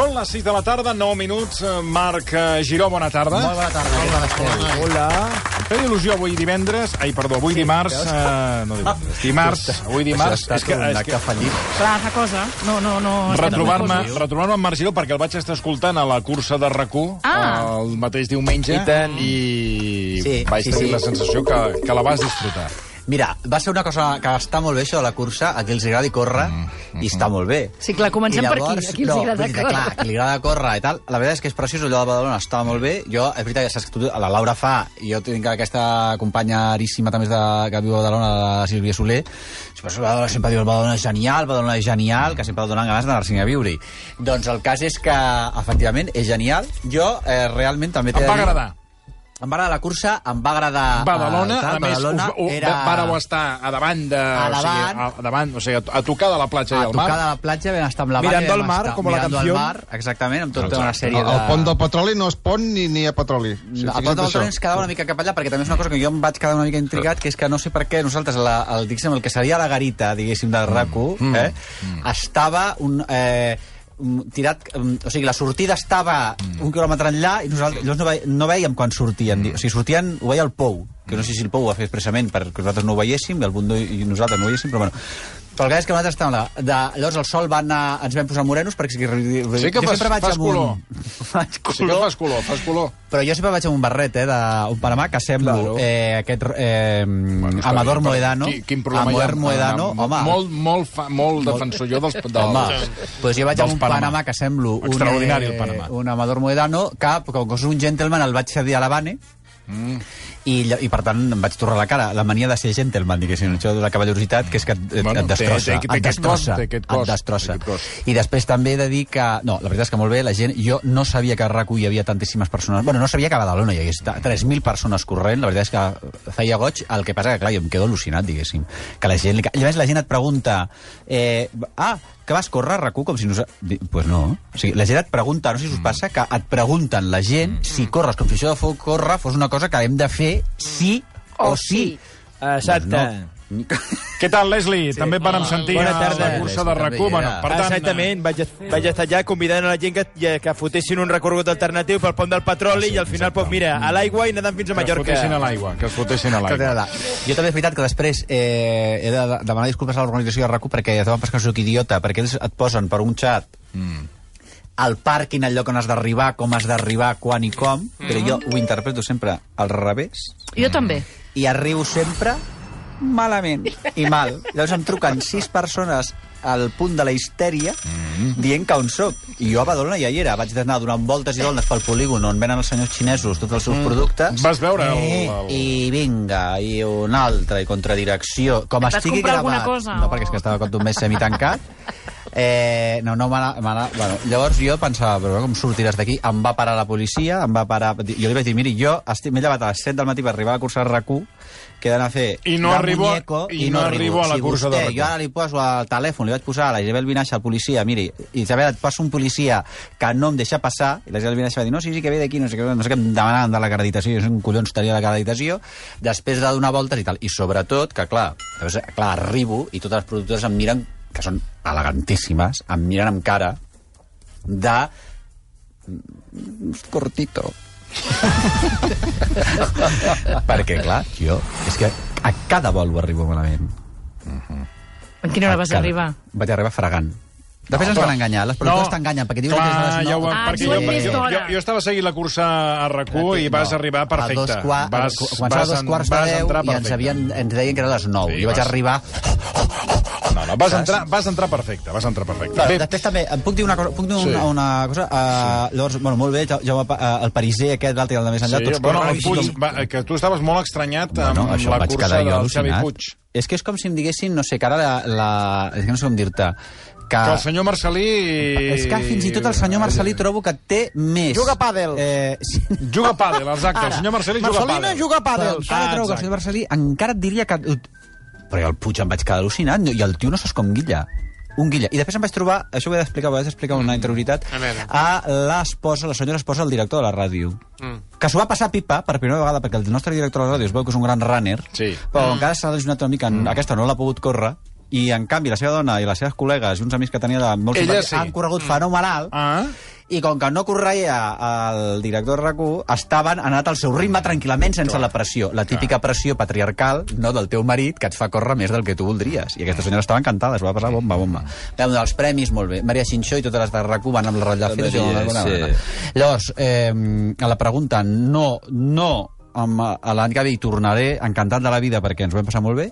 Són les 6 de la tarda, 9 minuts. Eh, Marc eh, Giró, bona tarda. Molt bona tarda, tal esteu? Hola. Em feia il·lusió avui divendres... Ai, perdó, avui dimarts... Eh, no divendres. Dimarts, avui dimarts... Això ha estat un acte fallit. Clar, una cosa. No, no, no... Retrobar-me retrobar amb Marc Giró, perquè el vaig estar escoltant a la cursa de rac Ah. el mateix diumenge I tant. i Sí, vaig sí, tenir sí. la sensació que, que la vas disfrutar. Mira, va ser una cosa que està molt bé, això de la cursa, a qui els agradi córrer, i està molt bé. Sí, clar, comencem I per aquí, a qui els no, agrada dir, córrer. Clar, a qui li agrada córrer i tal. La veritat és que és preciós, allò de Badalona estava molt bé. Jo, és veritat, ja saps que tu, la Laura fa, i jo tinc aquesta companya aríssima també de, que viu a Badalona, la Sílvia Soler, sempre, Badalona, sempre diu el Badalona és genial, Badalona és genial, que sempre donen ganes d'anar-s'hi a viure-hi. Doncs el cas és que, efectivament, és genial. Jo, eh, realment, també t'he Em de va dir- agradar. Em va agradar la cursa, em va agradar... Badalona, eh, tal, a més, Badalona us, us, era... vàreu estar a davant de... A O sigui, davant. a, a davant, o sigui, a, a tocar de la platja a i al mar. tocar de la platja, vam estar amb la Mirando Vane, al mar, estar com a la mirando al mar, exactament, amb tota una sèrie de... El pont del petroli no és pont ni, ni hi ha petroli. Si el pont del petroli ens quedava una mica cap allà, perquè també és una cosa que jo em vaig quedar una mica intrigat, que és que no sé per què nosaltres, la, el, diguéssim, el que seria la garita, diguéssim, del RAC1, eh, estava un... Eh, un tirat, o sigui, la sortida estava un quilòmetre enllà i nosaltres llavors no, ve, no veiem quan sortien. O sigui, sortien, ho veia el Pou, que no sé si el Pou ho va fer expressament perquè nosaltres no ho veiéssim, i el Bundó i nosaltres no ho veiéssim, però bueno. Però el que és que nosaltres estàvem. De, llavors el sol va anar, ens vam posar morenos perquè sí que... Jo fas- sempre vaig fas amb un- color. Faig Sí que color. fas color, fas color. Però jo sempre vaig amb un barret, eh, d'un Panamà, que semblo Claro. eh, aquest eh, està Amador bé, Moedano. Qui, quin problema Amador hi ha? Moedano, Mo- home. Molt, molt, fa, molt defensor jo dels... dels Home, pues jo vaig amb un Panamà. Panamà que semblo un, Extraordinari, eh, el Panamà. un Amador Moedano, que, com que és un gentleman, el vaig cedir a l'Havane, Mm. I, i per tant em vaig tornar la cara. La mania de ser gentleman, diguéssim, això de la cavallorositat, que és que et, Bueno, et destrossa. té- té- té et destrossa. té aquest cos, et destrossa. té. I després també he de dir que... No, la veritat és que molt bé, la gent... Jo no sabia que a RAC1 hi havia tantíssimes persones... Bueno, no sabia que a Badalona hi hagués 3.000 persones corrent. La veritat és que feia goig. El que passa que, clar, jo em quedo al·lucinat, diguéssim. Que la gent... Més, la gent et pregunta... Eh, ah, que vas córrer a RAC1 com si no... Pues no. O sigui, la gent et pregunta, no sé si us passa, que et pregunten la gent si corres com si això de córrer fos una cosa que hem de fer sí o, O sí. sí. Exacte. No. Què tal, Leslie? També et vàrem sentir Bona a tarda. la cursa de Leslie, rac també Bueno, era. per tant, Exactament, vaig, vaig estar allà convidant a la gent que, que fotessin un recorregut alternatiu pel pont del petroli i al final, pues, mira, a l'aigua i nedant fins a que es Mallorca. fotessin a l'aigua, que es fotessin a l'aigua. Jo també és veritat que després eh, he de demanar disculpes a l'organització de RAC1 perquè ja te van que sóc idiota, perquè ells et posen per un xat Mm. Al pàrquing, el lloc on has d'arribar, com has d'arribar, quan i com, però jo ho interpreto sempre al revés Jo també. i arribo sempre malament i mal. Llavors em truquen sis persones al punt de la histèria dient que on soc. I jo a Badalona ja hi era. Vaig anar donant voltes i voltes pel polígon on venen els senyors xinesos tots els seus productes. Vas veure el- Eh, el- I vinga, i una altra, i contradirecció. Com Et estigui gravat... alguna cosa, No, o- perquè és que estava com un mes semitancat. Eh, no, no, m'ha- m'ha- bueno, llavors jo pensava, però com sortiràs d'aquí? Em va parar la policia, em va parar... Jo li vaig dir, miri, jo estic- m'he llevat a les 7 del matí per arribar a la cursa de RAC1, que he d'anar a fer I no de arribo- muñeco, i no arribo a la si cursa de vostè, RAC1. Jo ara li poso al telèfon, li vaig posar a la Isabel Vinaixa, al policia, miri, Isabel, et poso un policia que no em deixa passar, i la Isabel Vinaixa va dir, no, sí, sí, que ve d'aquí, no sé què, no sé què, em demanaven de l'acreditació, jo sé un collons tenia l'acreditació, després de donar voltes i tal, i sobretot, que clar, llavors, clar, arribo i totes les productores em miren, que són elegantíssimes, em miren amb cara de mm, cortito. Perquè, clar, jo... És que a cada vol ho arribo malament. A quina hora A vas arribar? Vaig arribar fregant. Després ens però- van enganyar, les productores t'enganyen, perquè diuen que clar, és a les ja ho. Ah, perquè diuen jo, més jo, jo, jo estava seguint la cursa a rac i vas No, arribar A perfecte. dos, qua, vas, començava a dos en- quarts de vas deu entrar i ens, havien, ens deien que era a les 9. Sí, jo vaig vas- arribar... No, no, vas entrar, vas entrar perfecte, vas entrar perfecte. Clar, Bé, després també, em puc dir una cosa? Puc dir Sí. una, una cosa? Uh, llavors, bueno, molt bé, ja, ja, uh, el pariser aquest, l'altre i el de més enllà, sí, tots bueno, Puig, va, que tu estaves molt estranyat amb Bueno, això em la vaig cursa jo del Xavi. Puig. És que és com si em diguessin, no sé, que ara la... la és que no sé com dir-te... Que, Que el senyor Marcelí... és que fins i tot el senyor Marcelí trobo que té més... Juga a pàdel. Eh, sí. Juga a pàdel, exacte. El senyor Marcelí juga a pàdel. juga a Però pàdel. encara Ah, trobo que el senyor Marcelí encara et diria que... Però jo al Puig em vaig quedar al·lucinat no? i el tio no saps com guilla. Un guilla. I després em vaig trobar, això ho he d'explicar, ho he d'explicar una interioritat, A a l'esposa, la senyora esposa del director de la ràdio. Mm. Que s'ho va passar pipa per primera vegada, perquè el nostre director de la ràdio es veu que és un gran runner, Sí. però encara s'ha lesionat una mica, en, aquesta no l'ha pogut córrer, I, en canvi, la seva dona i les seves col·legues i uns amics que tenia de molts Ella sí. han corregut fenomenal. Ah. I com que no correia el director de RAC1, estaven anat al seu ritme tranquil·lament, sense la pressió. La típica pressió patriarcal no del teu marit que et fa córrer més del que tu voldries. I aquesta senyora estava encantada, es va passar bomba, bomba. Vam donar els premis, molt bé. Maria Xinxó i totes les de RAC1 van amb la ratlla fina. sí. Llavors, eh, a la pregunta, no, no, amb, l'any que ve hi tornaré encantat de la vida perquè ens ho vam passar molt bé,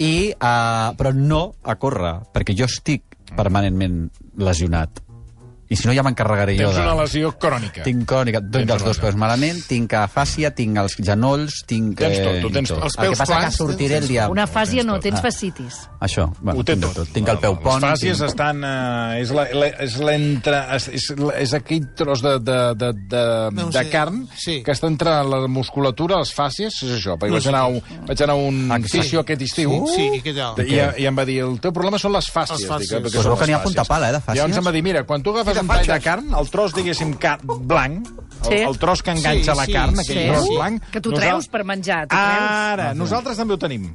i, uh, però no a córrer, perquè jo estic permanentment lesionat. I si no ja m'encarregaré jo Tens de... una lesió crònica. Tinc crònica, tinc Tens els dos peus malament, tinc afàsia, tinc els genolls, tinc... Tens tot, eh, ho tens tot. Els El que peus passa que plans, sortiré el dia... Una fàsia no, Ah. tens fascitis. Això, bueno, Ho té tinc tot. Tinc el peu pont. Les fàcies tinc... estan... Eh, és la- la- és l'entre... És, és, és aquell tros de, de, de, de, No de carn Sí. que està entre la musculatura, les fàcies, és això. Perquè No vaig, anar un, vaig anar a un Ah, que sí. fissió aquest estiu. Sí, sí, i què tal? I, i em va dir, el teu problema són les fàcies. Les fàcies. Dic, "Eh, perquè Pues són veu que n'hi ha fàcies?" punta pala, eh, de fàcies. Llavors em va dir, mira, quan tu agafes Un tall de carn, el tros, diguéssim, car blanc, Sí. el tros que enganxa Sí, la carn, sí, aquell sí. tros Sí. blanc... Que tu treus per menjar, tu Ara, nosaltres també ho tenim.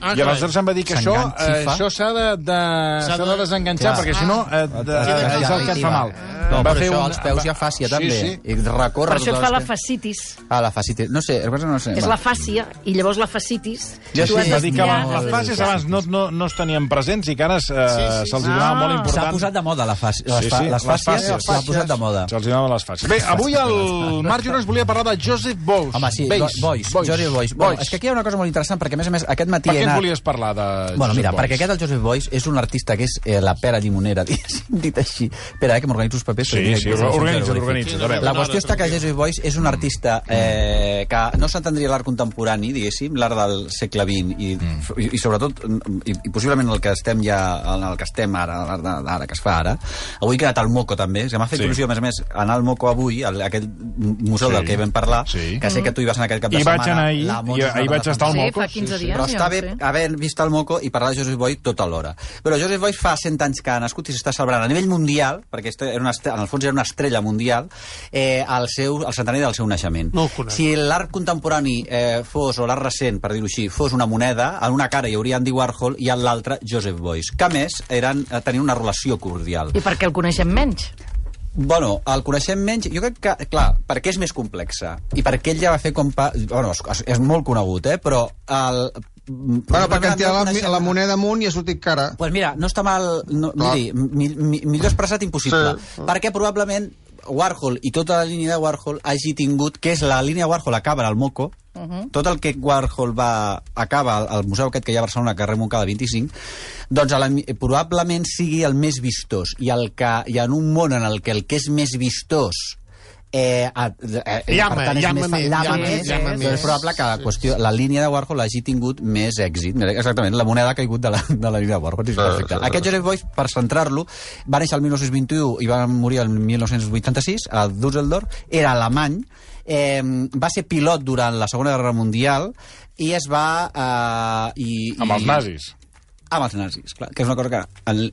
Ah, I aleshores em va dir que això, eh, això s'ha de, de, S'ha s'ha de de- desenganxar, perquè si no eh, de, de- és el que et fa mal. No, va però fer això, un- als peus hi ha fàcia, Sí, també. sí. I recorre... Per això et fa el la fascitis. Ah, la fascitis. No sé, el no sé. És va. la fàcia, i llavors la fascitis... Tu sí, Va dir que les fases abans no, no, no es tenien presents i que ara eh, sí, se'ls sí. donava Ah. molt S'ha important. posat de moda la fàcia. Les, Sí, sí, les fàcies fàcies. s'ha posat de moda. Se'ls donaven les fases. Bé, avui el Marc Jonas volia parlar de Joseph Boix. Home, sí, Boix. Boix, Boix. Joseph. Bueno, Boix. és que aquí hi ha una cosa molt interessant, perquè a més a més aquest matí Per què anat... volies parlar de Bueno, mira, Joseph perquè aquest, el Joseph Boix, és un artista que és eh, la pera llimonera, dit així. Espera, eh, que m'organitzo els papers. Sí, sí, organitza't, organitza't. La qüestió està que. Joseph Boix és un artista eh, que no s'entendria l'art contemporani, diguéssim, l'art del segle XX i, i, i sobretot, i, i possiblement el que estem ja, en el que estem ara, l'art d'ara, que es fa ara. Avui he quedat al Moco, també, que m'ha fet Sí. il·lusió, a més a més, anar al Moco avui, al, aquell museu Sí. del que vam parlar, Sí. que sé que tu hi vas anar aquest cap de I setmana. vaig anar ahir, La Mons i ahir vaig estar al Sí, Moco. fa 15 dies. però està bé sé. haver vist el Moco i parlar de Joseph Boix tot alhora. Però Joseph Boix fa 100 anys que ha nascut i s'està celebrant a nivell mundial, perquè este era una, en el fons era una estrella mundial, eh, el, seu, el centenari del seu naixement. No si l'art contemporani eh, fos, o l'art recent, per dir-ho així, fos una moneda, en una cara hi hauria Andy Warhol i en l'altra Joseph Boix, que a més eren, eh, tenien una relació cordial. I per què el coneixem menys? Bueno, el coneixem menys, jo crec que, clar, perquè és més complexa i perquè ell ja va fer com... Pa... Bueno, és, és molt conegut, eh? Però el... Bueno, perquè han tirat la, la moneda amunt i ha sortit cara. pues mira, no està mal... No, Clar. miri, mi, mi, millor expressat impossible. Sí. Sí. Perquè probablement Warhol i tota la línia de Warhol hagi tingut, que és la línia Warhol acaba al Moco, uh -huh. tot el que Warhol va acaba al, museu aquest que hi ha a Barcelona, carrer Montcada 25, doncs la, probablement sigui el més vistós. I, el que, I en un món en el que el que és més vistós eh, a, eh, Llama, per tant, és llama més, fa- més, llama llama més, més, llama és més. probable que la, qüestió, la línia de Warhol hagi tingut més èxit. Exactament, la moneda ha caigut de la, de la línia de Warhol. Sí, perfecte. sí, sí. Aquest Joseph Beuys, per centrar-lo, va néixer el 1921 i va morir el 1986 a Düsseldorf, era alemany, eh, va ser pilot durant la Segona Guerra Mundial i es va... Eh, i, Amb els i- nazis. amb els nazis, clar, que és una cosa que el,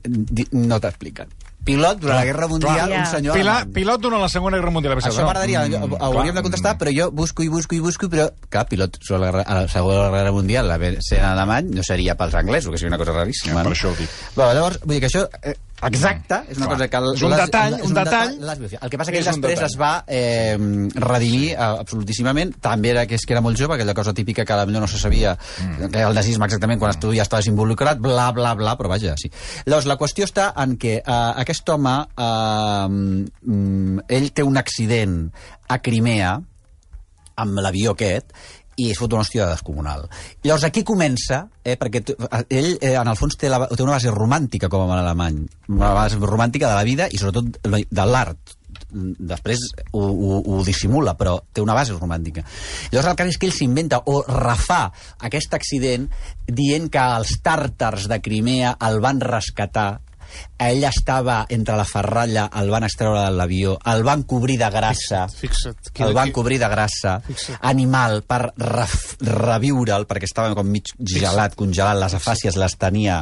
no t'expliquen. Pilot durant la Guerra Mundial, clar. un senyor Pilot, alemany. pilot durant la Segona Guerra Mundial. Això m'agradaria, Mm, mm, hauríem de contestar, però jo busco i busco i busco, però, clar, pilot sobre la, guerra- a la Segona Guerra Mundial, a veure, sent alemany, no seria pels anglesos, que seria una cosa raríssima. Ja, per no? això ho dic. Bueno, llavors, vull dir que això, eh, exacte, és una Clar. cosa que... el- És un les- detall, és un detall. les biografies. El que passa que ell un després detall. es va eh, redimir eh, absolutíssimament, també era que és que era molt jove, aquella cosa típica que potser no se sabia, Mm. que el nazisme exactament quan tu ja estaves involucrat, bla, bla, bla, però vaja, sí. Llavors, la qüestió està en que eh, aquest home, eh, mm, ell té un accident a Crimea, amb l'avió aquest, i es fot una hòstia descomunal. Llavors aquí comença, eh, perquè tu, ell eh, en el fons té, la, té una base romàntica com a alemany, una base romàntica de la vida i sobretot de l'art. Després ho, ho, ho dissimula, però té una base romàntica. Llavors el cas és que ell s'inventa o refà aquest accident dient que els tàrtars de Crimea el van rescatar ell estava entre la ferralla, el van extreure de l'avió, el van cobrir de grassa, Fixa't. el van cobrir de grassa, Fixa't. animal, per reviure'l, perquè estava com mig gelat, congelat, les afàcies les tenia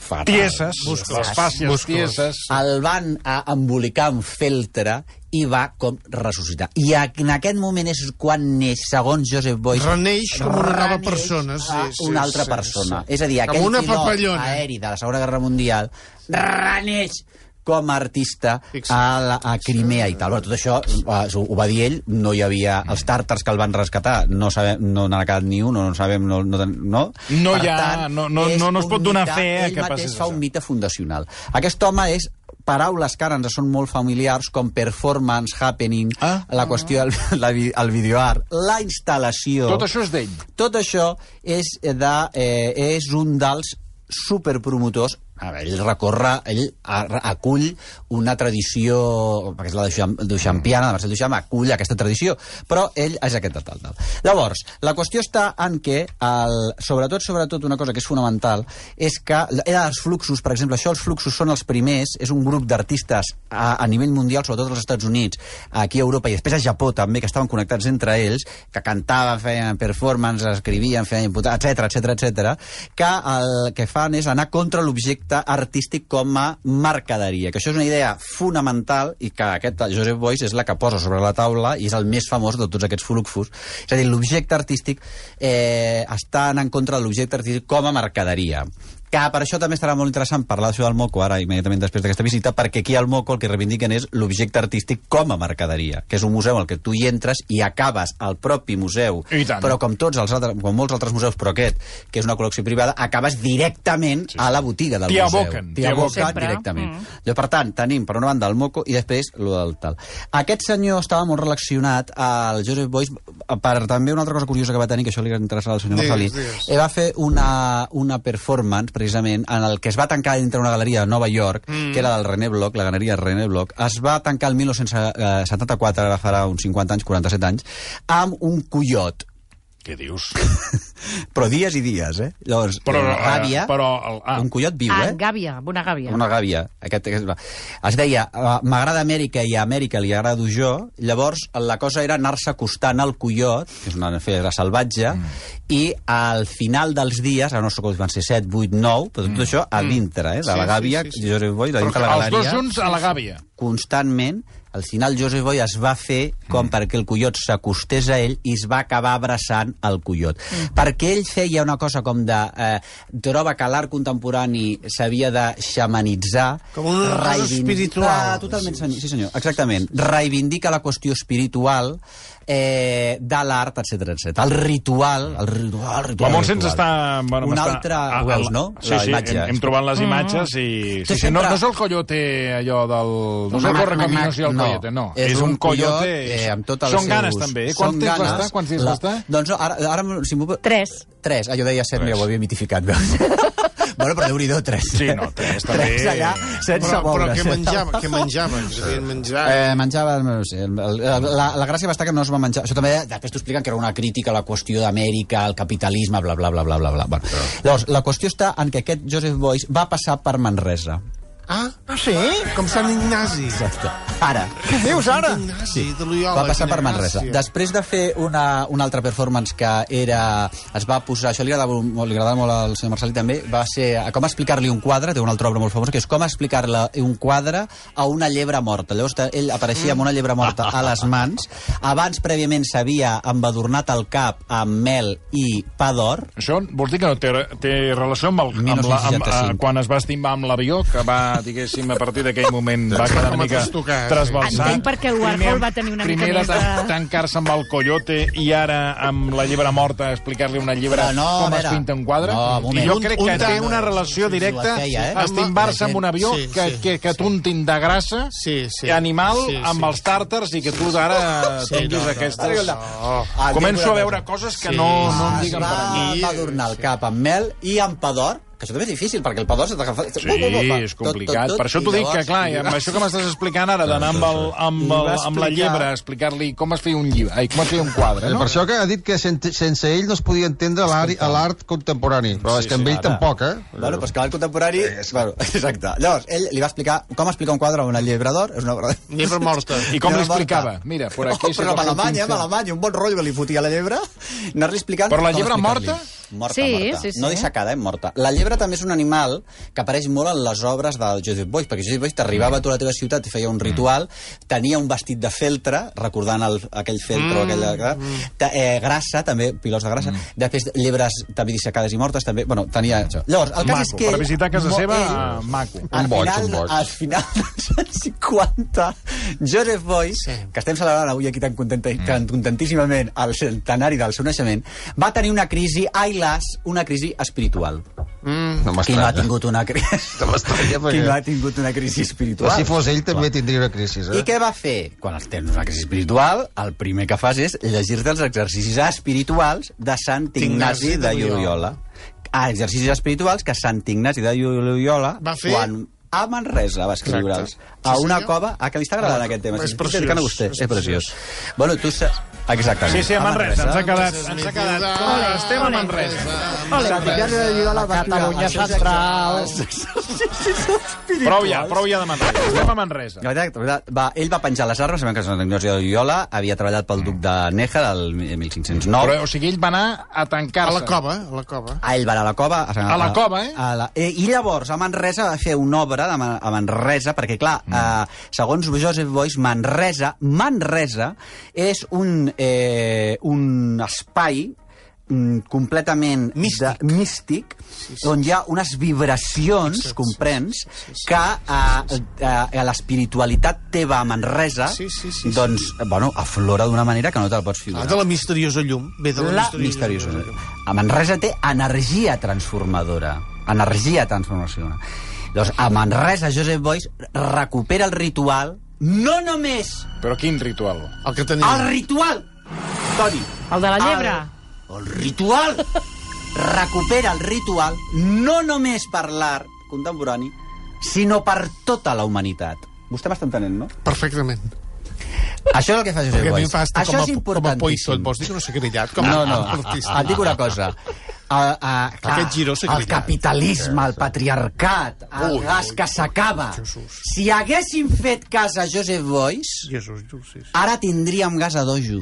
fatal. Tieses, les fàcies tieses. El van a embolicar amb feltre i va com ressuscitar. I en aquest moment és quan neix, segons Joseph Boyce, Reneix com una nova persona, sí, sí, una altra sí, persona. sí. És a dir, aquell una pilot papallona. aeri de la Segona Guerra Mundial reneix com a artista a, la, a Crimea i tal. Bueno, tot això eh, ho va dir ell, no hi havia... Els tàrtars que el van rescatar no sabem, no n'ha quedat ni un, no, no sabem... No, no, no, No Per hi ha- no- no- és no- no es pot donar mite, fe a ell que mateix passés fa això. un mite fundacional. Aquest home és paraules que ara ens són molt familiars com performance, happening, Ah. la qüestió del vi- el videoart, la instal·lació... Tot això és d'ell. Tot això és, de, eh, és un dels superpromotors veure, ell recorre, ell a- acull una tradició, perquè és la Duchamp, Duchampiana, de Marcel Duchamp, acull aquesta tradició, però ell és aquest de tal, tal. Llavors, la qüestió està en que, el, sobretot, sobretot, una cosa que és fonamental, és que era els fluxos, per exemple, això els fluxos són els primers, és un grup d'artistes a, a nivell mundial, sobretot als Estats Units, aquí a Europa i després a Japó també, que estaven connectats entre ells, que cantaven, feien performance, escrivien, feien etc etc etc, que el que fan és anar contra l'objecte artístic com a mercaderia, que això és una idea fonamental i que aquest Joseph Boyce és la que posa sobre la taula i és el més famós de tots aquests fluxos. És a dir, l'objecte artístic eh, està en contra de l'objecte artístic com a mercaderia que per això també estarà molt interessant parlar d'això del Moco ara, immediatament després d'aquesta visita, perquè aquí al Moco el que reivindiquen és l'objecte artístic com a mercaderia, que és un museu al que tu hi entres i acabes al propi museu, I tant. però com tots els altres, com molts altres museus, però aquest, que és una col·lecció privada, acabes directament sí, a la botiga del T'hi museu. aboquen, T'hi aboquen directament. Mm. Mm. Per tant, tenim per una banda el Moco i després lo del tal. Aquest senyor estava molt relacionat al Joseph Boyce per també una altra cosa curiosa que va tenir, que això li interessava al senyor Marcelí. Eh, va fer una, una performance, precisament, en el que es va tancar dintre una galeria de Nova York, mm. que era del René Bloch, la galeria René Bloch, es va tancar el 1974, ara farà uns 50 anys, 47 anys, amb un coiot. Què dius? Però dies i dies, eh? Llavors, Però, una eh, gàbia, però ah. un coiot viu, Ah, eh? gàbia, una gàbia. Una gàbia. Aquest, aquest, es deia, uh, m'agrada Amèrica i a Amèrica li agrado jo, llavors la cosa era anar-se acostant al coiot, que és una fera salvatge, mm. i al final dels dies, ara no sé com van ser 7, 8, 9, però tot això a dintre, eh, de la Sí, sí, gàbia, sí, sí. Josep Boy, de dintre la Els dos galeria, junts a la gàbia. constantment, al final Josep Boy es va fer com Mm. perquè el coiot s'acostés a ell i es va acabar abraçant el coiot. Mm. Perquè ell feia una cosa com de... Eh, troba que l'art contemporani s'havia de xamanitzar. Com una cosa reivindicar- espiritual. Ah, totalment, sí senyor, exactament. Reivindica la qüestió espiritual eh, de l'art, etc etc. El ritual, el ritual, el ritual. La Montsens ritual. està... Bueno, Un altre, a- ho veus, no? Sí, La sí, imatge. hem, hem trobat les imatges i... Tu Sí, sí, no, no és el coyote allò del... No és el Mac, corre Mac, caminos i el no. coyote, no. És, un coyote eh, amb totes Són les ganes, també. eh? Són Quants temps va ganes. estar? Quants dies va estar? Doncs no, ara, ara si m'ho... Tres. Tres. Ah, jo deia set, mira, ho havia mitificat, veus? bueno, però déu-hi-do, tres. Sí, no, tres, també. Tres allà, sense Però, però moure. què menjava? Què menjava? Menjar? Eh, menjava, no sé, el- el- la, la gràcia va estar que no es va menjar... Això també, després t'ho expliquen que era una crítica a la qüestió d'Amèrica, al capitalisme, bla, bla, bla, bla, bla, bla. Bueno, llavors, la qüestió està en que aquest Joseph Boyce va passar per Manresa. Ah, ah sí? Com Sant Ignasi. Exacte. Ara. Què dius ara? Sant Ignasi, de va passar per Manresa. Després de fer una, una altra performance que era... Es va posar... Això li agradava molt, li agradava molt al senyor Marcelí també, va ser a com explicar-li un quadre, té una altra obra molt famosa, que és com explicar-li un quadre a una llebre morta. Llavors ell apareixia amb una llebre morta a les mans. Abans, prèviament, s'havia embadurnat el cap amb mel i pa d'or. Això vols dir que no té, té relació amb, el, amb, la, amb 1965. eh, quan es va estimbar amb l'avió, que va, diguéssim, a partir d'aquell moment va quedar una mica sí. trasbalsat. Entenc per què Warhol va tenir una mica primer més de... tancar-se amb el coyote i ara amb la llebre morta explicar-li una llebre Però no, com a es pinta un quadre. no, un moment. I jo Un- crec un que té tant- una relació sí, directa feia, eh? estimbar-se amb un avió Sí, que, sí. que, que t'untin de grassa Sí, sí. animal Sí, sí. amb els tàrtars i que tu ara Sí, tinguis no, no. aquestes... No. Ah, Començo a una veure cosa. coses que Sí. no, no em diguen va per aquí. embadurnar el cap amb mel i amb pa d'or, que això també és difícil, perquè el pa d'or s'ha d'agafar... Sí, és complicat. per això t'ho dic, que clar, i amb això que m'estàs explicant ara, d'anar amb, el, amb, el, amb la llebre, a explicar-li com es feia un llibre, ai, com es feia un quadre, Eh, no? Per això que ha dit que sense, sense ell no es podia entendre l'art contemporani. Però és que amb ell ara. tampoc, eh? Bueno, però és que l'art contemporani... Bueno, exacte. Llavors, ell li va explicar com explicar un quadre amb una llebre d'or, és una obra... Llebre morta. I com li Llebre morta. explicava? Mira, por aquí... Oh, però amb Alemanya, amb Alemanya, un bon rotllo que li fotia la llebre, anar-li explicant... Però la llebre morta Morta, Sí, morta. sí, sí. No dissecada, eh? Morta. La llebre també és un animal que apareix molt en les obres del Joseph Boyce, perquè Joseph Boyce t'arribava a tu a la teva ciutat i feia un ritual, tenia un vestit de feltre, recordant el, aquell feltro, mm, aquella, ta- eh, grassa, també, pilots de grassa, després llebres també dissecades i mortes, també, bueno, tenia això. Llavors, el cas Maco, és que... per visitar casa seva, ell, eh, maco. Al Un boig, final, un boig. al final dels anys 50, Joseph Boyce, Sí. que estem celebrant avui aquí tan, contenta, tan contentíssimament el centenari del seu naixement, va tenir una crisi, ai las, una crisi espiritual. Mm. No Qui no ha tingut una crisi? No Qui no ha tingut una crisi Però espiritual? si fos ell, també tindria una crisi, I eh? què va fer? Quan tens una crisi espiritual, el primer que fas és llegir-te els exercicis espirituals de Sant Ignasi de Loyola. Ah, exercicis espirituals que Sant Ignasi de Loyola, Va fer- quan a Manresa va escriure'ls, a Sí, una senyor. cova... Ah, que li està agradant Ah, aquest tema. és Sí, preciós, Que a vostè, és és preciós. Bueno, tu... sa- Exactament. Sí, sí, a Manresa, ens ha quedat... És Ens ha quedat. Ole, estem a Manresa. Ignasi de escriure... Catalunya central. Prou ja, prou ja de Manresa. Estem a Manresa. La veritat, la veritat, va, ell va penjar les armes, sabem que Sant Ignasi de Loyola havia treballat pel duc de Neja del 1509. Però, o sigui, ell va anar a A tancar-se. la cova, a la cova. Ah, ell va anar a la cova. A la cova, eh? A la, eh I llavors, a Manresa va fer una obra Ma- a Manresa, perquè, clar, mm. eh, segons Joseph Boyce, Manresa, Manresa és un, eh, un espai mm, completament místic, de, místic sí, sí. on hi ha unes vibracions, comprens, que eh, eh, l'espiritualitat teva a Manresa Sí, sí, sí, sí. doncs, bueno, aflora d'una manera que no te'l pots Ah, figurar. de la misteriosa llum. Ve de la, La misteriosa, misteriosa. llum. A Manresa té energia transformadora. Energia transformació. Llavors, a Manresa, Joseph Boyce recupera el ritual, no només Però quin ritual? El que tenim. el ritual, Toni, El de la llebre. el, el ritual, recupera el ritual no només per l'art contemporani, sinó per tota la humanitat. Vostè m'està entenent, no? Perfectament. Això és el que fa a fa estar Això com a, és com a importantíssim. poisson. Vols dir que no s'ha grillat? Com No, a no. artista. Et dic una cosa. A, a, clar, Aquest giró s'ha el capitalisme, el patriarcat, el Ui, gas ui, que s'acaba. Si haguéssim fet cas a Joseph Boyce, Jesús, Jesús, sí, sí. ara tindríem gas a dojo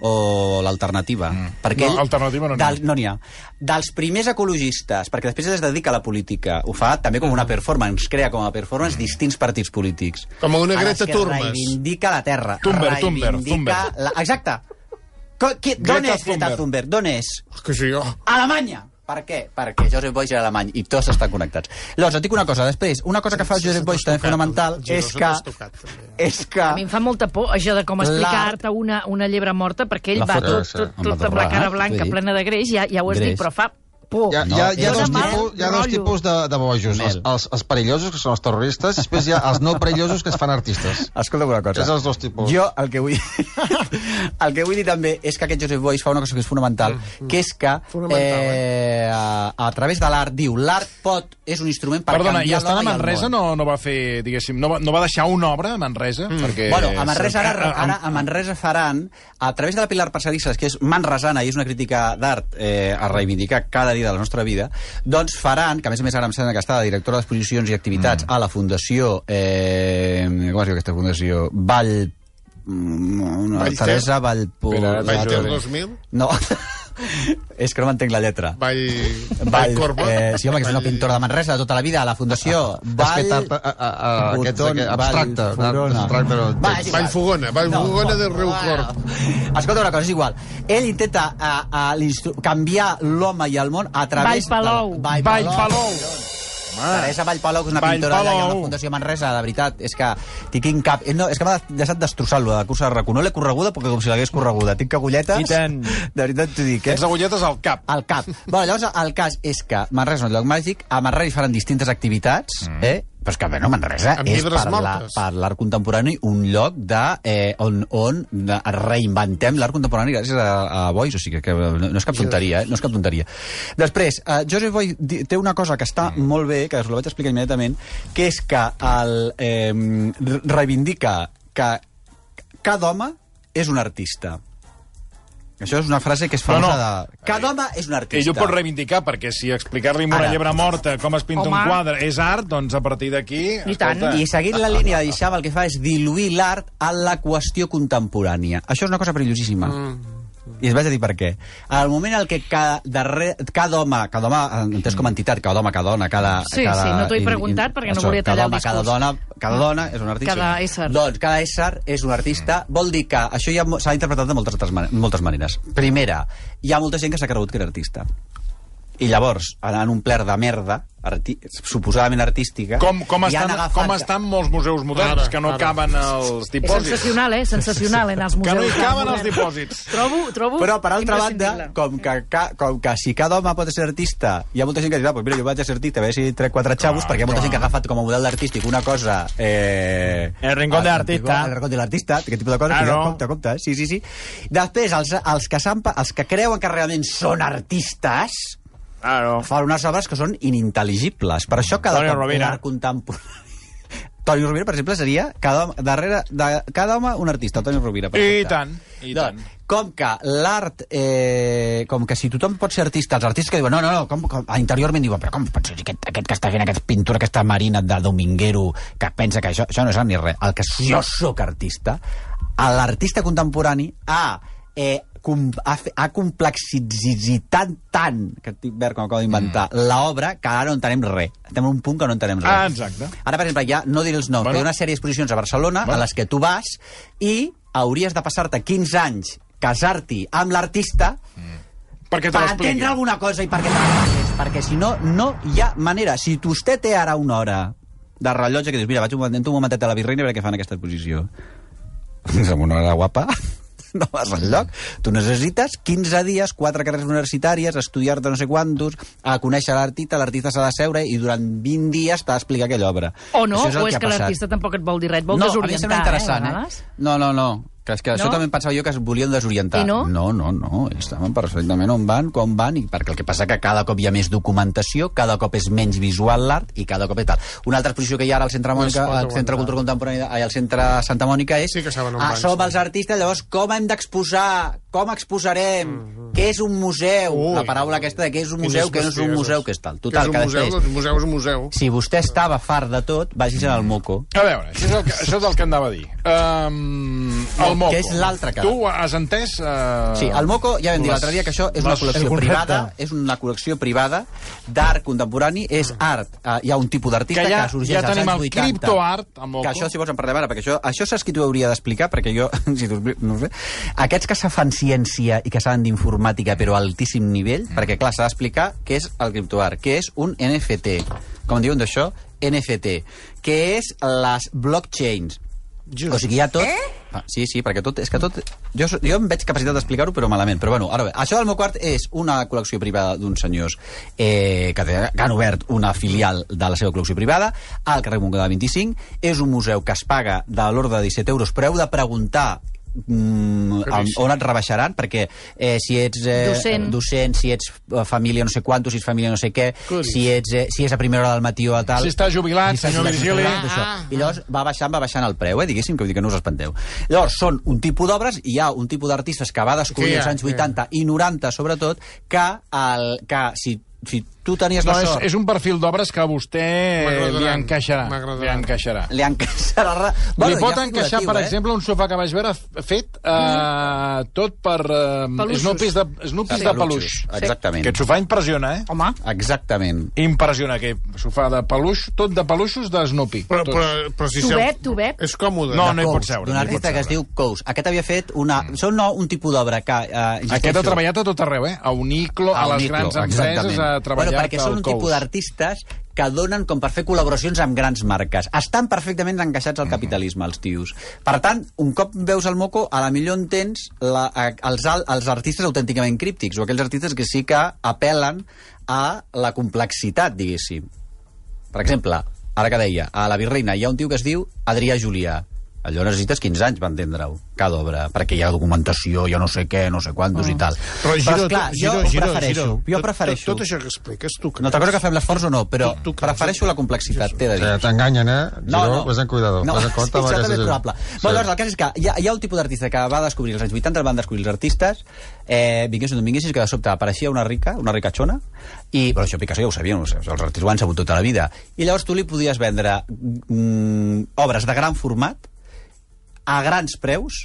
o l'alternativa. Mm. Perquè No, ell- alternativa no n'hi ha. del, no n'hi ha. Dels primers ecologistes, perquè després es dedica a la política, ho fa també com una performance, crea com a performance distints partits polítics. Com una Greta Thunberg. reivindica la terra. Thunberg, Thunberg, reivindica Thunberg. La... Exacte. Co qui, d'on és Greta Thunberg. D'on és? Que sí, oh. Alemanya! Per què? Perquè Joseph Boyce era alemany i tots estan connectats. Llavors, et dic una cosa, després, una cosa que fa Joseph Boyce també fonamental és que, és que A mi em fa molta por això de com explicar-te una, una llebre morta, perquè ell va tot, tot, amb la tot amb la cara blanca, sí. plena de greix, ja, ja ho has dit, però fa por. Hi ha, No, hi ha, hi ha, dos, tipus, hi ha dos tipus de, de bojos. Els, els, els perillosos, que són els terroristes, i després hi ha els no perillosos, que es fan artistes. Escolta una cosa. És els dos tipus. Jo el que vull... el que vull dir també és que aquest Joseph Boyce fa una cosa que és fonamental, que és que eh, a, a través de l'art, diu, l'art pot, és un instrument per Perdona, i canviar a l'home i el Manresa món. no, no va fer, diguéssim, no va, no va deixar una obra a Manresa? Mm. Perquè... Bueno, a Manresa ara, ara a Manresa faran, a través de la Pilar Parcerisses, que és manresana i és una crítica d'art eh, a reivindicar cada dia de la nostra vida, doncs faran, que a més a més ara em sembla que està de directora d'exposicions i activitats mm. a la Fundació, eh, com es diu aquesta fundació? Vall... mm, Una, Vallter? Teresa Vallpo... Vallter Vall- 2000, No, és que no m'entenc la lletra. Vall... Vall, Vall Corba. eh, sí, home, que és una pintora de Manresa de tota la vida, a la Fundació Vall... És fet art, a, a, a, aquest, aquest, abstracte. Vall, abstracte no, Va, és igual. Vallfogona, Vallfogona de Riucorb. Escolta una cosa, és igual. Ell intenta a, a canviar l'home i el món a través... Vallpalou. De la... Vallpalou. Teresa Vallpalou, que és una Vallpalou. pintora allà a la Fundació Manresa, de veritat, és que t'hi tinc cap... eh, No, és que m'ha deixat destrossar-lo, de cursa de RAC1. No l'he correguda perquè com si l'hagués correguda. Tinc agulletes... I tant. De veritat t'ho dic, eh? Tens agulletes al cap. al cap. bueno, llavors, el cas és que Manresa és un lloc màgic, a Manresa hi faran distintes activitats, mm. eh? Però és que, bueno, Manresa Amb és per l'art contemporani un lloc de, eh, on, on de, reinventem l'art contemporani gràcies a, a Boyce, o sigui que, que no, no és cap tonteria, eh? no és cap tonteria. Després, eh, Joseph di- té una cosa que està mm. molt bé, que us la vaig explicar immediatament, que és que el, eh, reivindica que cada home és un artista. Això és una frase que és No, famosa no. de... Cada home és un artista. Ell ho pot reivindicar, perquè si explicar-li amb una Ara. llebre morta com es pinta Home. un quadre és art, doncs a partir d'aquí... I tant. escolta, I seguint la línia de el que fa és diluir l'art en la qüestió contemporània. Això és una cosa perillosíssima. Mm. I es vaig a dir per què. Al moment en què cada, darrer, cada home, cada home, entès com a entitat, cada home, cada dona, cada... Sí, cada, sí, no t'ho he preguntat perquè no volia tallar cada el home, Cada discurs. dona, cada dona és un artista. Cada ésser. Doncs cada ésser és un artista. Vol dir que això ja s'ha interpretat de moltes, altres moltes maneres. Primera, hi ha molta gent que s'ha cregut que era artista. I llavors, en un pler de merda, arti suposadament artística... Com, com, han estan, agafat- com estan molts museus moderns, Ara, que no ara. caben els És dipòsits. sensacional, eh? Sensacional, en els Que museus. no hi caben els dipòsits. Trobo, trobo Però, per altra banda, com que, ca, com que si cada home pot ser artista, hi ha molta gent que dirà, pues mira, jo vaig a ser artista, a veure si trec quatre xavos, perquè hi ha molta gent que ha agafat com a model artístic una cosa... Eh, El rincón de l'artista. El rincón de l'artista, aquest tipus de coses. Ah, que no. compte, compte, eh? sí, sí, sí. Després, els, els, que els que creuen que realment són artistes, Claro. fan unes obres que són inintel·ligibles. Per això cada Toni cop Rovira. l'art contemporani... Toni Rovira, per exemple, seria cada home, darrere de cada home un artista, Toni Rovira. I perfecte. tant, i tant. Doncs, com que l'art, eh, com que si tothom pot ser artista, els artistes que diuen, no, no, no, com, com, interiorment diuen, però com pot ser aquest, aquest que està fent aquesta pintura, aquesta marina de dominguero, que pensa que això, això no és art ni res. El que jo sóc artista, l'artista contemporani ha eh, com, ha, fe- ha complexitat tant, que estic verd com acabo d'inventar, mm. l'obra, que ara no entenem res. Estem en un punt que no entenem res. Ah, exacte. Ara, per exemple, ja no diré els noms, Bueno. però hi ha una sèrie d'exposicions a Barcelona Bueno. a les que tu vas i hauries de passar-te 15 anys casar-t'hi amb l'artista Perquè te per entendre alguna cosa i perquè t'agrades, perquè si no, no hi ha manera. Si vostè té ara una hora de rellotge que dius, mira, vaig un momentet, un momentet a la birrina a veure què fan aquesta exposició. Amb una hora guapa, no vas enlloc. Tu necessites 15 dies, quatre carreres universitàries, estudiar-te no sé quantos, a conèixer l'artista, l'artista s'ha de seure i durant 20 dies t'ha d'explicar aquella obra. O no, Això o és que passat. l'artista tampoc et vol dir res, et vol no, a mi em desorientar, sembla interessant, eh, a eh? vegades. No, no, no. Que és que No? això també em pensava jo que es volien desorientar. I no? No, no, no. Estaven perfectament on van, com van, i perquè el que passa que cada cop hi ha més documentació, cada cop és menys visual l'art i cada cop és tal. Una altra exposició que hi ha ara al Centre Mònica, pot al Centre. Cultura Contemporània, ai, al Centre Santa Mònica és Sí que saben on ah, van, som sí. els artistes, llavors com hem d'exposar, com exposarem, què és un museu, Ui. la paraula aquesta de què és un museu, què no és un museu, què és tal. Que Total, és que un museu, després, doncs museu és un museu. si vostè estava fart de tot, vagis al moco. A veure, això és el que, això és el que anava a dir. Um, el Moco. que és l'altre cara. Tu has entès... Uh, Sí, el Moco, ja vam dir l'altre dia que això és una col·lecció el privada, és una col·lecció privada d'art contemporani, és art, eh, hi ha un tipus d'artista Que que, ja- sorgeix ja als tenim anys el 80. criptoart, el Moco. Que això, si vols, en parlem ara, perquè això, això saps qui t'ho hauria d'explicar, perquè jo, si t'ho no ho sé, aquests que se fan ciència i que saben d'informàtica, però a altíssim nivell, Mm. perquè, clar, s'ha d'explicar què és el criptoart, què és un NFT, com diuen d'això? NFT, què és les blockchains, Just. o sigui, hi ha tot... Eh? Ah, sí, sí, perquè tot... És que tot... Jo, jo em veig capacitat d'explicar-ho, però malament. Però bueno, ara bé, això del meu quart és una col·lecció privada d'uns senyors eh, que, que han obert una filial de la seva col·lecció privada al carrer Montcada 25. És un museu que es paga de l'ordre de 17 euros, però heu de preguntar mm, Caríssim. on et rebaixaran perquè eh, si ets eh, Docent. docent si ets eh, família no sé quantos, si ets família no sé què si, ets, eh, si és a primera hora del matí o a tal Si està jubilat, si senyor Virgili. jubilat, això. I llavors va baixant, va baixant el preu, eh, diguéssim, que vull dir que no us espanteu. Llavors, són un tipus d'obres, i hi ha un tipus d'artistes que va descobrir hi ha, als anys que hi ha. 80 i 90, sobretot, que, el, que si, si tu tenies No, la és, sort... és un perfil d'obres que a vostè li encaixarà. Li encaixarà. Li encaixarà... Li pot ja encaixar, figuratiu, per eh? exemple, un sofà que vaig veure fet uh, tot per uh, Peluixos. Snoopis de, Snoopis de peluix. Exactament. Aquest sofà impressiona, eh? Home, Exactament. Impressiona, aquest sofà de peluix, tot de peluixos de Snoopy. Però, però, però si Tubet, seu- tubet. És còmode. No, no hi pot seure. D'un artista que es diu Coase. Aquest havia fet una... Són no, un tipus d'obra que... Eh, Aquest ha treballat a tot arreu, eh? A Uniclo, a, a les Uniclo, grans empreses, exactament. Treballat bueno, perquè són un tipus d'artistes que donen com per fer col·laboracions amb grans marques. Estan perfectament encaixats Mhm. al capitalisme, els tios. Per tant, un cop veus el moco, a la millor entens la, a, els, els artistes autènticament críptics, o aquells artistes que sí que apel·len a la complexitat, diguéssim. Per exemple, ara que deia, a la Virreina hi ha un tio que es diu Adrià Julià. Allò necessites 15 anys per entendre-ho, cada obra, perquè hi ha documentació, jo no sé què, no sé quantos i tal. Però, Giro, esclar, Giro, jo Giro, prefereixo, Giro, jo prefereixo... Tot, tot això que expliques, tu No t'acordo que fem l'esforç o no, però Tu- tu creus? prefereixo la complexitat, t'he de dir. Eh, T'enganyen, eh? Giró, Ves en cuidado. No, en compte sí, això també és probable. Sí. Bueno, llavors, el cas és que hi ha, hi ha un tipus d'artista que va descobrir als anys 80, el van descobrir els artistes, eh, vinguessin d'on vinguessin, que de sobte apareixia una rica, una ricachona, i, però això Picasso ja ho sabien, els els artistes ho han sabut tota la vida, i llavors tu li podies vendre mm, obres de gran format, a grans preus,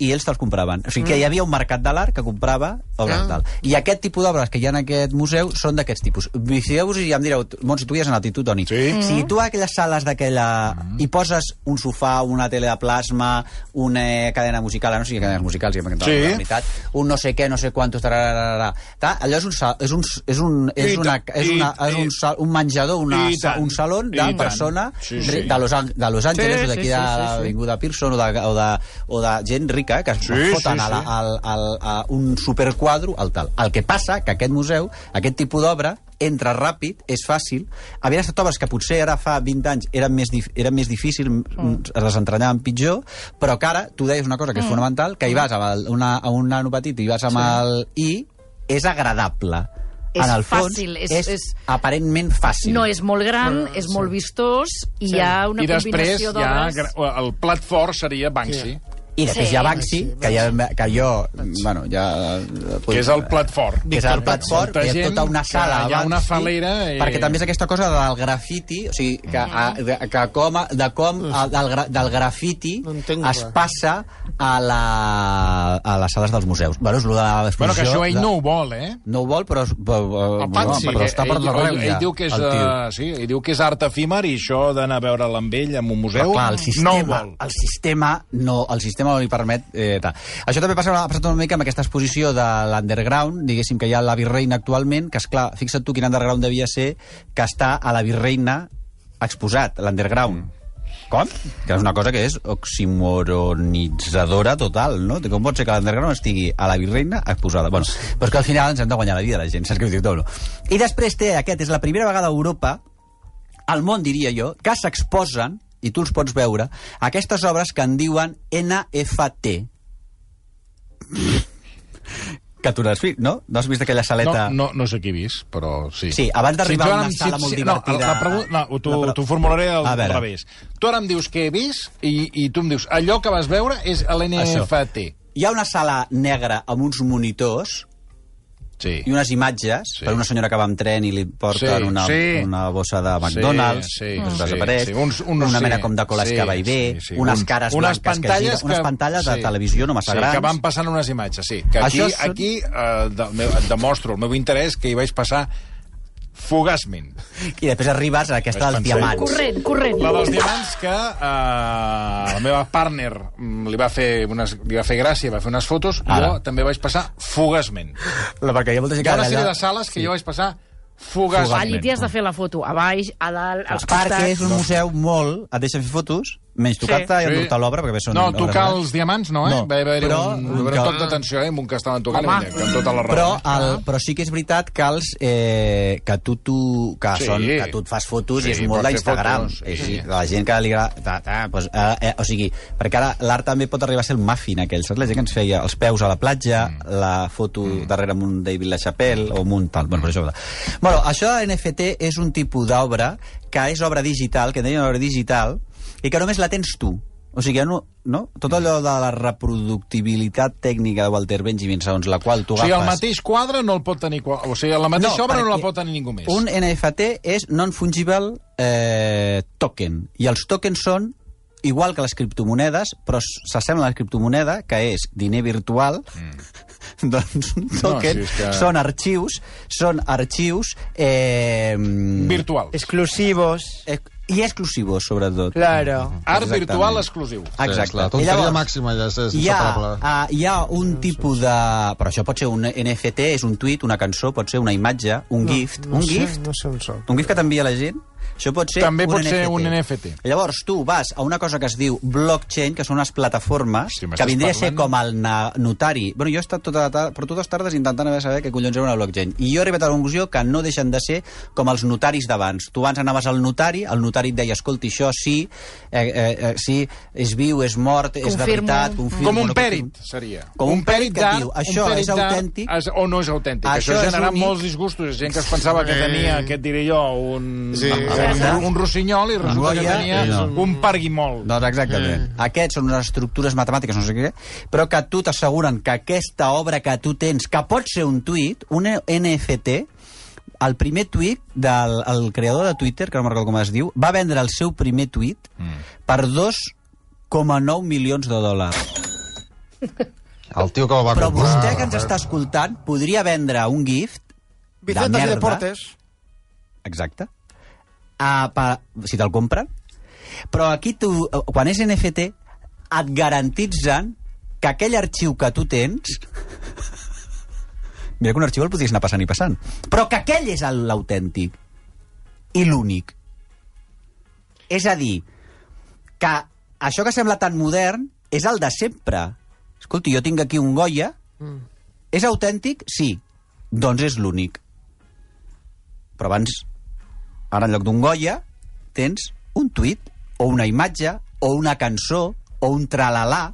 i ells te'ls compraven. O sigui que hi havia un mercat de l'art que comprava obres Ah. d'art. I aquest tipus d'obres que hi ha en aquest museu són d'aquests tipus. Fixeu-vos i ja em direu, Montse, tu hi has anat i tu, Toni. Sí. Si tu a aquelles sales d'aquella... i poses un sofà, una tele de plasma, una cadena musical, no sé si cadenes musicals, ja Sí. la veritat, un no sé què, no sé quantos, tararara, ta, allò és un, sa- és un, és un, és una, és una, és un, sa- un menjador, una, un saló de persona Sí, sí. de Los, de Los Angeles Sí, o d'aquí sí, de sí, sí, sí. l'Avinguda Pearson o de, o, de, o de gent rica que es Sí, foten sí, a, la, sí. al, al, a un superquadro al tal. El que passa que aquest museu, aquest tipus d'obra, entra ràpid, és fàcil. Havien estat obres que potser ara fa 20 anys eren més, dif eren més difícil, mm. es desentranyaven pitjor, però que ara tu deies una cosa que és fonamental, que hi vas amb el, una, a un nano petit i vas amb el i, és agradable. És en el fons, fàcil, és- és, és- aparentment fàcil. No és molt gran, és molt vistós i hi ha una I després combinació ja d'obres... gra- el plat fort seria Banksy, I després Sí. hi ha Banksy, que, ja, que jo, bueno, ja... que és el plat fort. que és el plat fort, hi ha tota una sala hi ha una falera i- perquè també és aquesta cosa del grafiti, o sigui, que, a, de, que com, de com a, del, gra, del grafiti No es passa a, la, a les sales dels museus. Bueno, és lo de Bueno, que això ell de- no ho vol, eh? no ho vol, però, però, El Banksy, però està per l'arreu ell, ja, ell diu que és, el uh, sí, ell diu que és art efímer i això d'anar a veure'l amb ell en un museu Però, clar, el no ho sistema, vol. el sistema no, el sistema no li permet... Eh, tal. Això també passa, ha passat una mica amb aquesta exposició de l'underground, diguéssim que hi ha la Virreina actualment, que és clar, fixa't tu quin underground devia ser que està a la Virreina exposat, l'underground. Com? Que és una cosa que és oximoronitzadora total, no? Com pot ser que l'underground estigui a la Virreina exposada? Bueno, però és que al final ens hem de guanyar la vida, la gent, saps què dic? No, no. I després té aquest, és la primera vegada a Europa al món, diria jo, que s'exposen, i tu els pots veure, aquestes obres que en diuen NFT. Que tu n'has vist, no? No has vist aquella No, saleta... no, no sé qui he vist, però sí. Sí, abans d'arribar tu a una sala molt no, divertida- la, la pregunta, no, t'ho pre- t'ho formularé al, revés. Tu ara em dius què he vist i, i tu em dius allò que vas veure és l'NFT. Hi ha una sala negra amb uns monitors Sí. i unes imatges Sí. per una senyora que va amb tren i li porten Sí, una, sí. una bossa de McDonald's, Sí, sí, que sí, desapareix, sí, uns- uns una sí, mena com de coles sí, que va i ve, sí, sí, unes uns- cares unes blanques que giren, unes pantalles de televisió no massa sí, grans. que van passant unes imatges, sí. Que aquí, Això són- aquí eh, meu, et demostro el meu interès que hi vaig passar fugaçment. I després arribes a aquesta dels diamants. Corrent, corrent. La dels diamants que eh, la meva partner li va, fer unes, li va fer gràcia, va fer unes fotos, Ara. jo també vaig passar fugaçment. No, perquè hi ha molta gent Hi ha una sèrie de sales que jo vaig passar Fugaçment. fugaçment. Allí t'hi has de fer la foto, a baix, a dalt, als Perquè costats... és un museu molt... Et deixen fer fotos, menys tocar-te Sí. i endur-te l'obra, perquè bé, són No, obres tocar grans. els diamants no, eh? No, va haver-hi però- un, haver un toc d'atenció, eh? Amb un que estaven tocant, Home. i amb tota la raó. Però, el, però sí que és veritat que els eh, que tu, tu que, Sí. són, que tu et fas fotos Sí, i és molt d'Instagram. Sí. sí. La gent que li agrada... Ta, ta, pues, eh, eh, o sigui, perquè ara l'art també pot arribar a ser el muffin aquell, saps? La gent que ens feia els peus a la platja, mm. la foto mm. darrere amb un David LaChapelle o amb un tal. Bueno, per això... Bueno, això de NFT és un tipus d'obra que és obra digital, que en deien obra digital, i que només la tens tu. O sigui, no, no? tot allò de la reproductibilitat tècnica de Walter Benjamin, segons la qual tu O sigui, el agafes... mateix quadre no el pot tenir... O sigui, la mateixa obra no la pot tenir ningú més. Un NFT és non-fungible eh, token. I els tokens són igual que les criptomonedes, però s'assembla a la criptomoneda, que és diner virtual, mm. doncs un token si és que- són arxius, són arxius... Eh, Virtual. Exclusivos. eh, I exclusivos, sobretot. Claro. Art Exactament. virtual exclusiu. Exacte. La tonteria llavors, màxima ja és és hi ha, inseparable. uh, hi ha un tipus de... Però això pot ser un NFT, és un tuit, una cançó, pot ser una imatge, un gift. No un sé, gift? No sé on soc. Un GIF que t'envia la gent? Això pot ser També un pot NFT. ser un NFT. Llavors, tu vas a una cosa que es diu blockchain, que són unes plataformes, Sí, m'estàs que vindria a ser parlant? com el notari. Bueno, jo he estat tota la tarda, per totes tardes intentant haver saber què collons era una blockchain. I jo he arribat a la conclusió que no deixen de ser com els notaris d'abans. Tu abans anaves al notari, el notari et deia, escolti, això sí, eh, eh, eh, sí, és viu, és mort, és de Confirmo. veritat, confirmo... Com un no pèrit, confirmo. seria. Com un pèrit que diu, un això és autèntic? és- O no és autèntic. Això Això, és ha generat únic. molts disgustos. Gent que es pensava que tenia, què et diré jo, un, Sí. Un, un rossinyol i resulta que tenia no. un parguimol. Doncs exactament. Mm. Aquests són unes estructures matemàtiques, no sé què, però que a tu t'asseguren que aquesta obra que tu tens, que pot ser un tuit, un NFT, el primer tuit del el creador de Twitter, que no me'n recordo com es diu, va vendre el seu primer tuit mm. per 2,9 milions de dòlars. El tio que el va Però comprar... vostè que ens està escoltant podria vendre un gift de Vicentas i merda... Deportes. Exacte. A, pa, si te'l compren. Però aquí tu, quan és NFT, et garantitzen que aquell arxiu que tu tens... Mira que un arxiu el podries anar passant i passant. Però que aquell és l'autèntic i l'únic. És a dir, que això que sembla tan modern és el de sempre. Escolti, jo tinc aquí un Goya. Mm. És autèntic? Sí. Doncs és l'únic. Però abans, ara en lloc d'un Goya, tens un tuit, o una imatge, o una cançó, o un tralalà.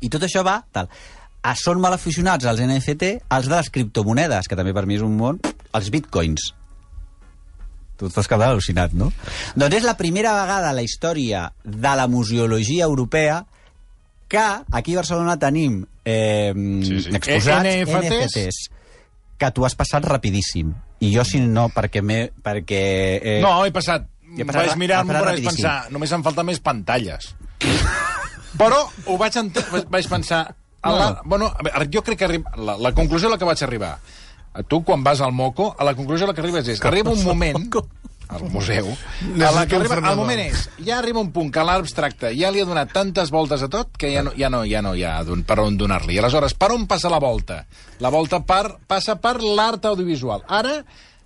I tot això va tal. Ah, són mal aficionats als NFT, els de les criptomonedes, que també per mi és un món, els bitcoins. Tu et fas quedar al·lucinat, no? Doncs és la primera vegada a la història de la museologia europea que aquí a Barcelona tenim eh, Sí, sí. exposats NFTs. NFTs que tu has passat rapidíssim. I jo, si no, perquè... Me, perquè eh, No, he passat. He passat vaig passat però vaig pensar, només em falten més pantalles. però ho vaig, vaig pensar... A la... Bueno, a veure, jo crec que arri... la, la conclusió a la que vaig arribar, tu quan vas al Moco, a la conclusió a la que arribes és, arriba un moment al museu, a la que arriba, el moment és, ja arriba un punt que l'art abstracte ja li ha donat tantes voltes a tot que ja no, ja no, ja no hi ha don- per on donar-li. Aleshores, per on passa la volta? La volta per, passa per l'art audiovisual. Ara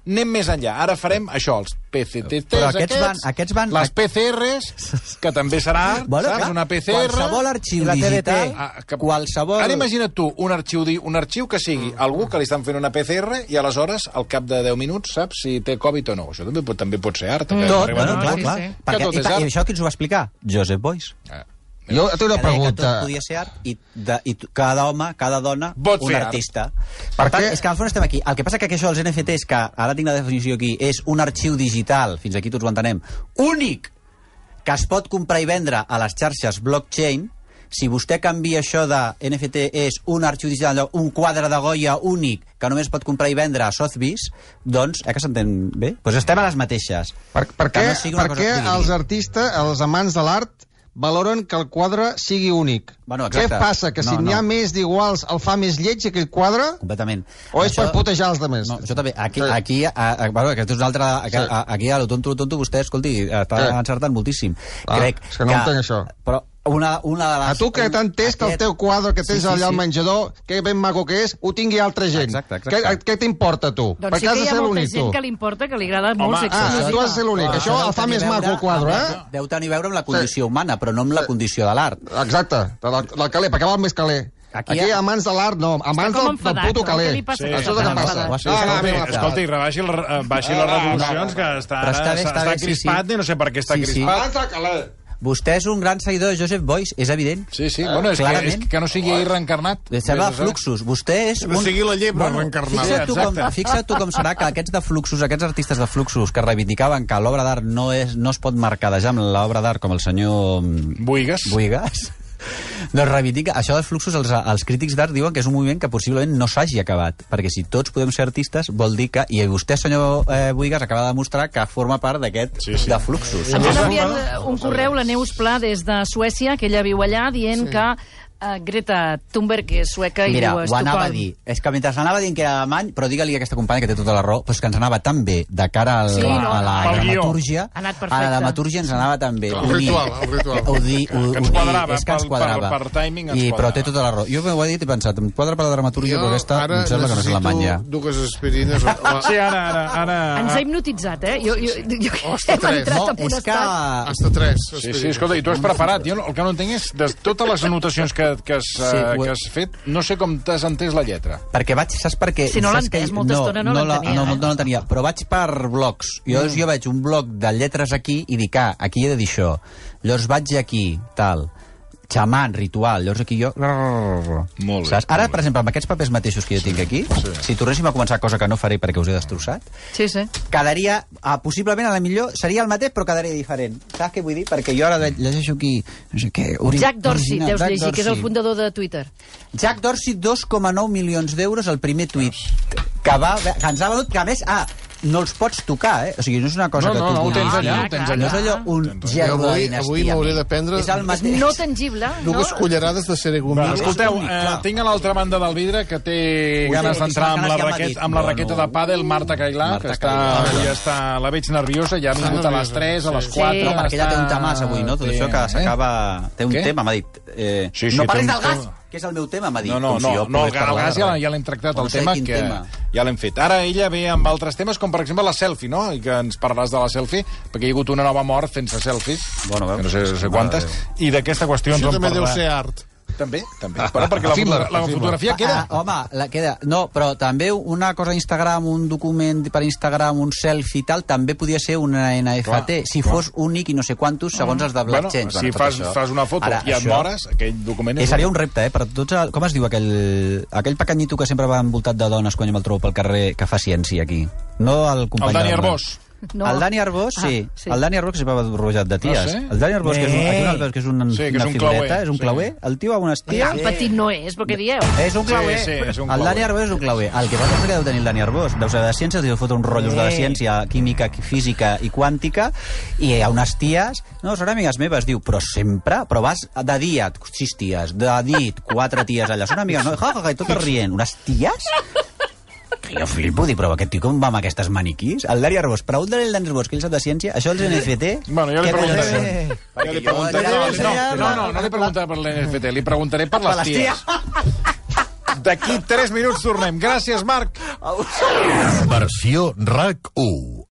anem més enllà. Ara farem això, els PCTs, Però aquests van- aquests van- les PCRs, que també serà Bueno, saps? clar, Una PCR... qualsevol arxiu la TDT, digital, Ah, que... qualsevol... Ara imagina't tu un arxiu, un arxiu que sigui algú que li estan fent una PCR i aleshores, al cap de 10 minuts, saps si té Covid o no. Això també pot, també pot ser art. que Tot, bueno, clar, sí, clar. sí. Que Perquè, tot i, és pa- art. I això qui ens ho va explicar? Joseph Boyce. Ah. Jo tinc una Que deia que pregunta. tot podia ser art i, de, i cada home, cada dona, Pot un artista. Per Per tant, què? és que al fons estem aquí. El que passa que això dels NFTs, que ara tinc la definició aquí, és un arxiu digital, fins aquí tots ho entenem, únic, que es pot comprar i vendre a les xarxes blockchain, si vostè canvia això de NFT és un arxiu digital, un quadre de Goya únic que només pot comprar i vendre a Sotheby's, doncs, eh que s'entén bé? Doncs estem a les mateixes. Per, per què, no per què els artistes, els amants de l'art, valoren que el quadre sigui únic? Bueno, què passa? Que si No, n'hi ha no. més d'iguals el fa més lleig aquell quadre? Completament. O és per putejar els altres? No, això també. Aquí, Sí. aquí, a, a, bueno, aquest és un altre... A, Sí. a, aquí a lo tonto, lo tonto, vostè, escolti, està Sí. encertant moltíssim. Ah, Crec és que no entenc això. Però una, una de les... A tu que t'han test que el teu quadre que tens Sí, sí, allà al sí. menjador, que ben maco que és, ho tingui altra gent. Exacte, exacte. Què, què t'importa a tu? Doncs sí has que de hi ha molta gent tu. que li importa, que li agrada molt Home, Ah, exclusiva. tu has de ser l'únic. Això el fa més maco el quadre, eh? Deu tenir a veure amb la condició humana, però no amb la condició de l'art. Exacte, de la, la caler, perquè val més caler. Aquí Aquí, hi ha- amants de l'art, no, amants com del, del enfadat, puto no? caler. Sí, Això és el que passa. No, no, a Escolti, m'agrada. escolti, rebaixi, eh, baixi les revolucions, que està, està està, està bé, sí, crispat sí. i no sé per què està Sí, sí. crispat. Amants del caler. Vostè és un gran seguidor de Joseph Boyce, és evident. Sí, sí, bueno, és que, Clarament. és que no sigui ahir reencarnat. Li sembla fluxus. Vostè és No sigui la llebre reencarnada. Fixa't tu, com, Exacte. fixa't tu com serà que aquests de fluxus, aquests artistes de fluxus que reivindicaven que l'obra d'art no, és, no es pot mercadejar amb l'obra d'art com el senyor mm, Buigas. Buigas, doncs reivindica, això dels fluxus, els, els crítics d'art diuen que és un moviment que possiblement no s'hagi acabat, perquè si tots podem ser artistes vol dir que, i vostè, senyor eh, Buigas, acaba de demostrar que forma part d'aquest Sí, sí. de fluxus. Ens han enviat un correu, la Neus Pla, des de Suècia, que ella viu allà, dient que uh, Greta Thunberg, que és sueca, i Mira, diu ho anava a Estocolm. dir. És que mentre anava dient que era alemany, però digue-li a aquesta companya que té tota la raó, però és que ens anava tan bé de cara al, Sí, no, a la dramatúrgia, a la dramatúrgia ens anava tan bé. El Ho ritual, el ritual. Ho ho, Que ens ho quadrava, és que ens per- quadrava. per- per timing ens I, però té tota la raó. Jo ho he dit i he pensat, em quadra per la dramatúrgia, però aquesta em sembla que no és alemanya. dues aspirines. La... Sí, ara, ara, ara... Ens ha hipnotitzat, eh? Jo, jo, jo, Ostres, hem entrat No, en un és que... Hasta tres. Sí, sí, escolta, i tu has preparat. Jo no, el que no entenc és, de totes les anotacions que, que, has, Sí, he- que has fet, no sé com t'has entès la lletra. Perquè vaig, saps per què? Si no l'ha entès molta estona, no la- l'entenia, No, eh? no l'entenia, però vaig per blocs. Jo, jo veig un bloc de lletres aquí i dic, ah, aquí he de dir això. Llavors vaig aquí, tal xaman, ritual, llavors aquí jo... Molt bé, Saps? Ara, molt bé. per exemple, amb aquests papers mateixos que jo tinc aquí, sí. si tornéssim a començar cosa que no faré perquè us he destrossat, Sí, sí. quedaria, ah, possiblement a la millor, seria el mateix, però quedaria diferent. Saps què vull dir? Perquè jo ara llegeixo aquí, no sé què... Ori Jack Dorsey, original, deus Jack llegir, que és el Dorsey. fundador de Twitter. Jack Dorsey, 2,9 milions d'euros el primer tuit que, va, que ens ha venut, que a més, ah, no els pots tocar, eh? O sigui, no és una cosa No, que no, tu no, ho vulguis tens allà, dir. ho tens clar, No allà. és allò un gel de dinastia. avui m'hauré de prendre És el mateix. No tangible, no? Dues cullerades de Va, ceregumil. escolteu, eh, tinc a l'altra banda del vidre que té Ui, ganes d'entrar amb, la ja raqueta, amb la No, raqueta no. de pàdel, Marta Cailà, Marta que està, Cailà. ja està, la veig nerviosa, ja ha vingut a les 3, a les 4... Sí. No, perquè ella té un temàs avui, no? Tot això que s'acaba... Té un tema, m'ha dit. Eh, Sí, sí, no parlis del gas. Que és el meu tema, m'ha dit. No, no, Com si no, jo no el, el gas ja, ja l'hem tractat, No el sé tema, que tema. ja l'hem fet. Ara ella ve amb altres temes, com per exemple la selfie, no? I que ens parlaràs de la selfie, perquè hi ha hagut una nova mort fent-se selfies, Bueno, que no sé, no sé quantes, de i d'aquesta qüestió ens Això en també deu parlarà. ser art. També, també. Però perquè la, foto, la efímer. fotografia queda. Ah, home, la queda... No, però també una cosa d'Instagram, un document per Instagram, un selfie i tal, també podia ser una NFT, Clar, si clar. fos únic i no sé quantos segons els de Bueno, blockchain. si tot fas, això. fas una foto Ara, i et això- mores, aquell document Eh, és... seria un repte, eh? Per tots el, com es diu aquell, aquell pequenyito que sempre va envoltat de dones quan jo me'l trobo pel carrer que fa ciència aquí? No el company El Dani la- Arbós. No. El Dani Arbós, sí. Ah, sí. El Dani Arbós que sempre va rojat de ties. Ah, sí? El Dani Arbós, que és un, aquí no el veus, que és un, Sí, que és una un figureta, clauer, és un sí. clauer. El tio amb unes ties... Tan petit no és, però què dieu? És un clauer. Sí, sí, és un el clauer. Dani Arbós és un clauer. El que passa és que deu tenir el Dani Arbós. Deu ser de ciències, deu fotre uns rotllos de ciència, química, física i quàntica, i hi ha unes ties... No, són amigues meves, diu, però sempre, però vas de dia, sis ties, de nit, quatre ties allà, són amigues, no? Ja, ja, ja, i totes rient. Unes ties? Que jo flipo, dic, però aquest tio com va amb aquestes maniquís? El Dani Arbós, pregunta-li al Dani Arbós, que ell sap de ciència, això dels NFT... Bueno, jo li preguntaré. dir? Jo li preguntaré. No, no, no, no li preguntaré per l'NFT, li preguntaré per les ties. D'aquí 3 minuts tornem. Gràcies, Marc. Versió RAC 1.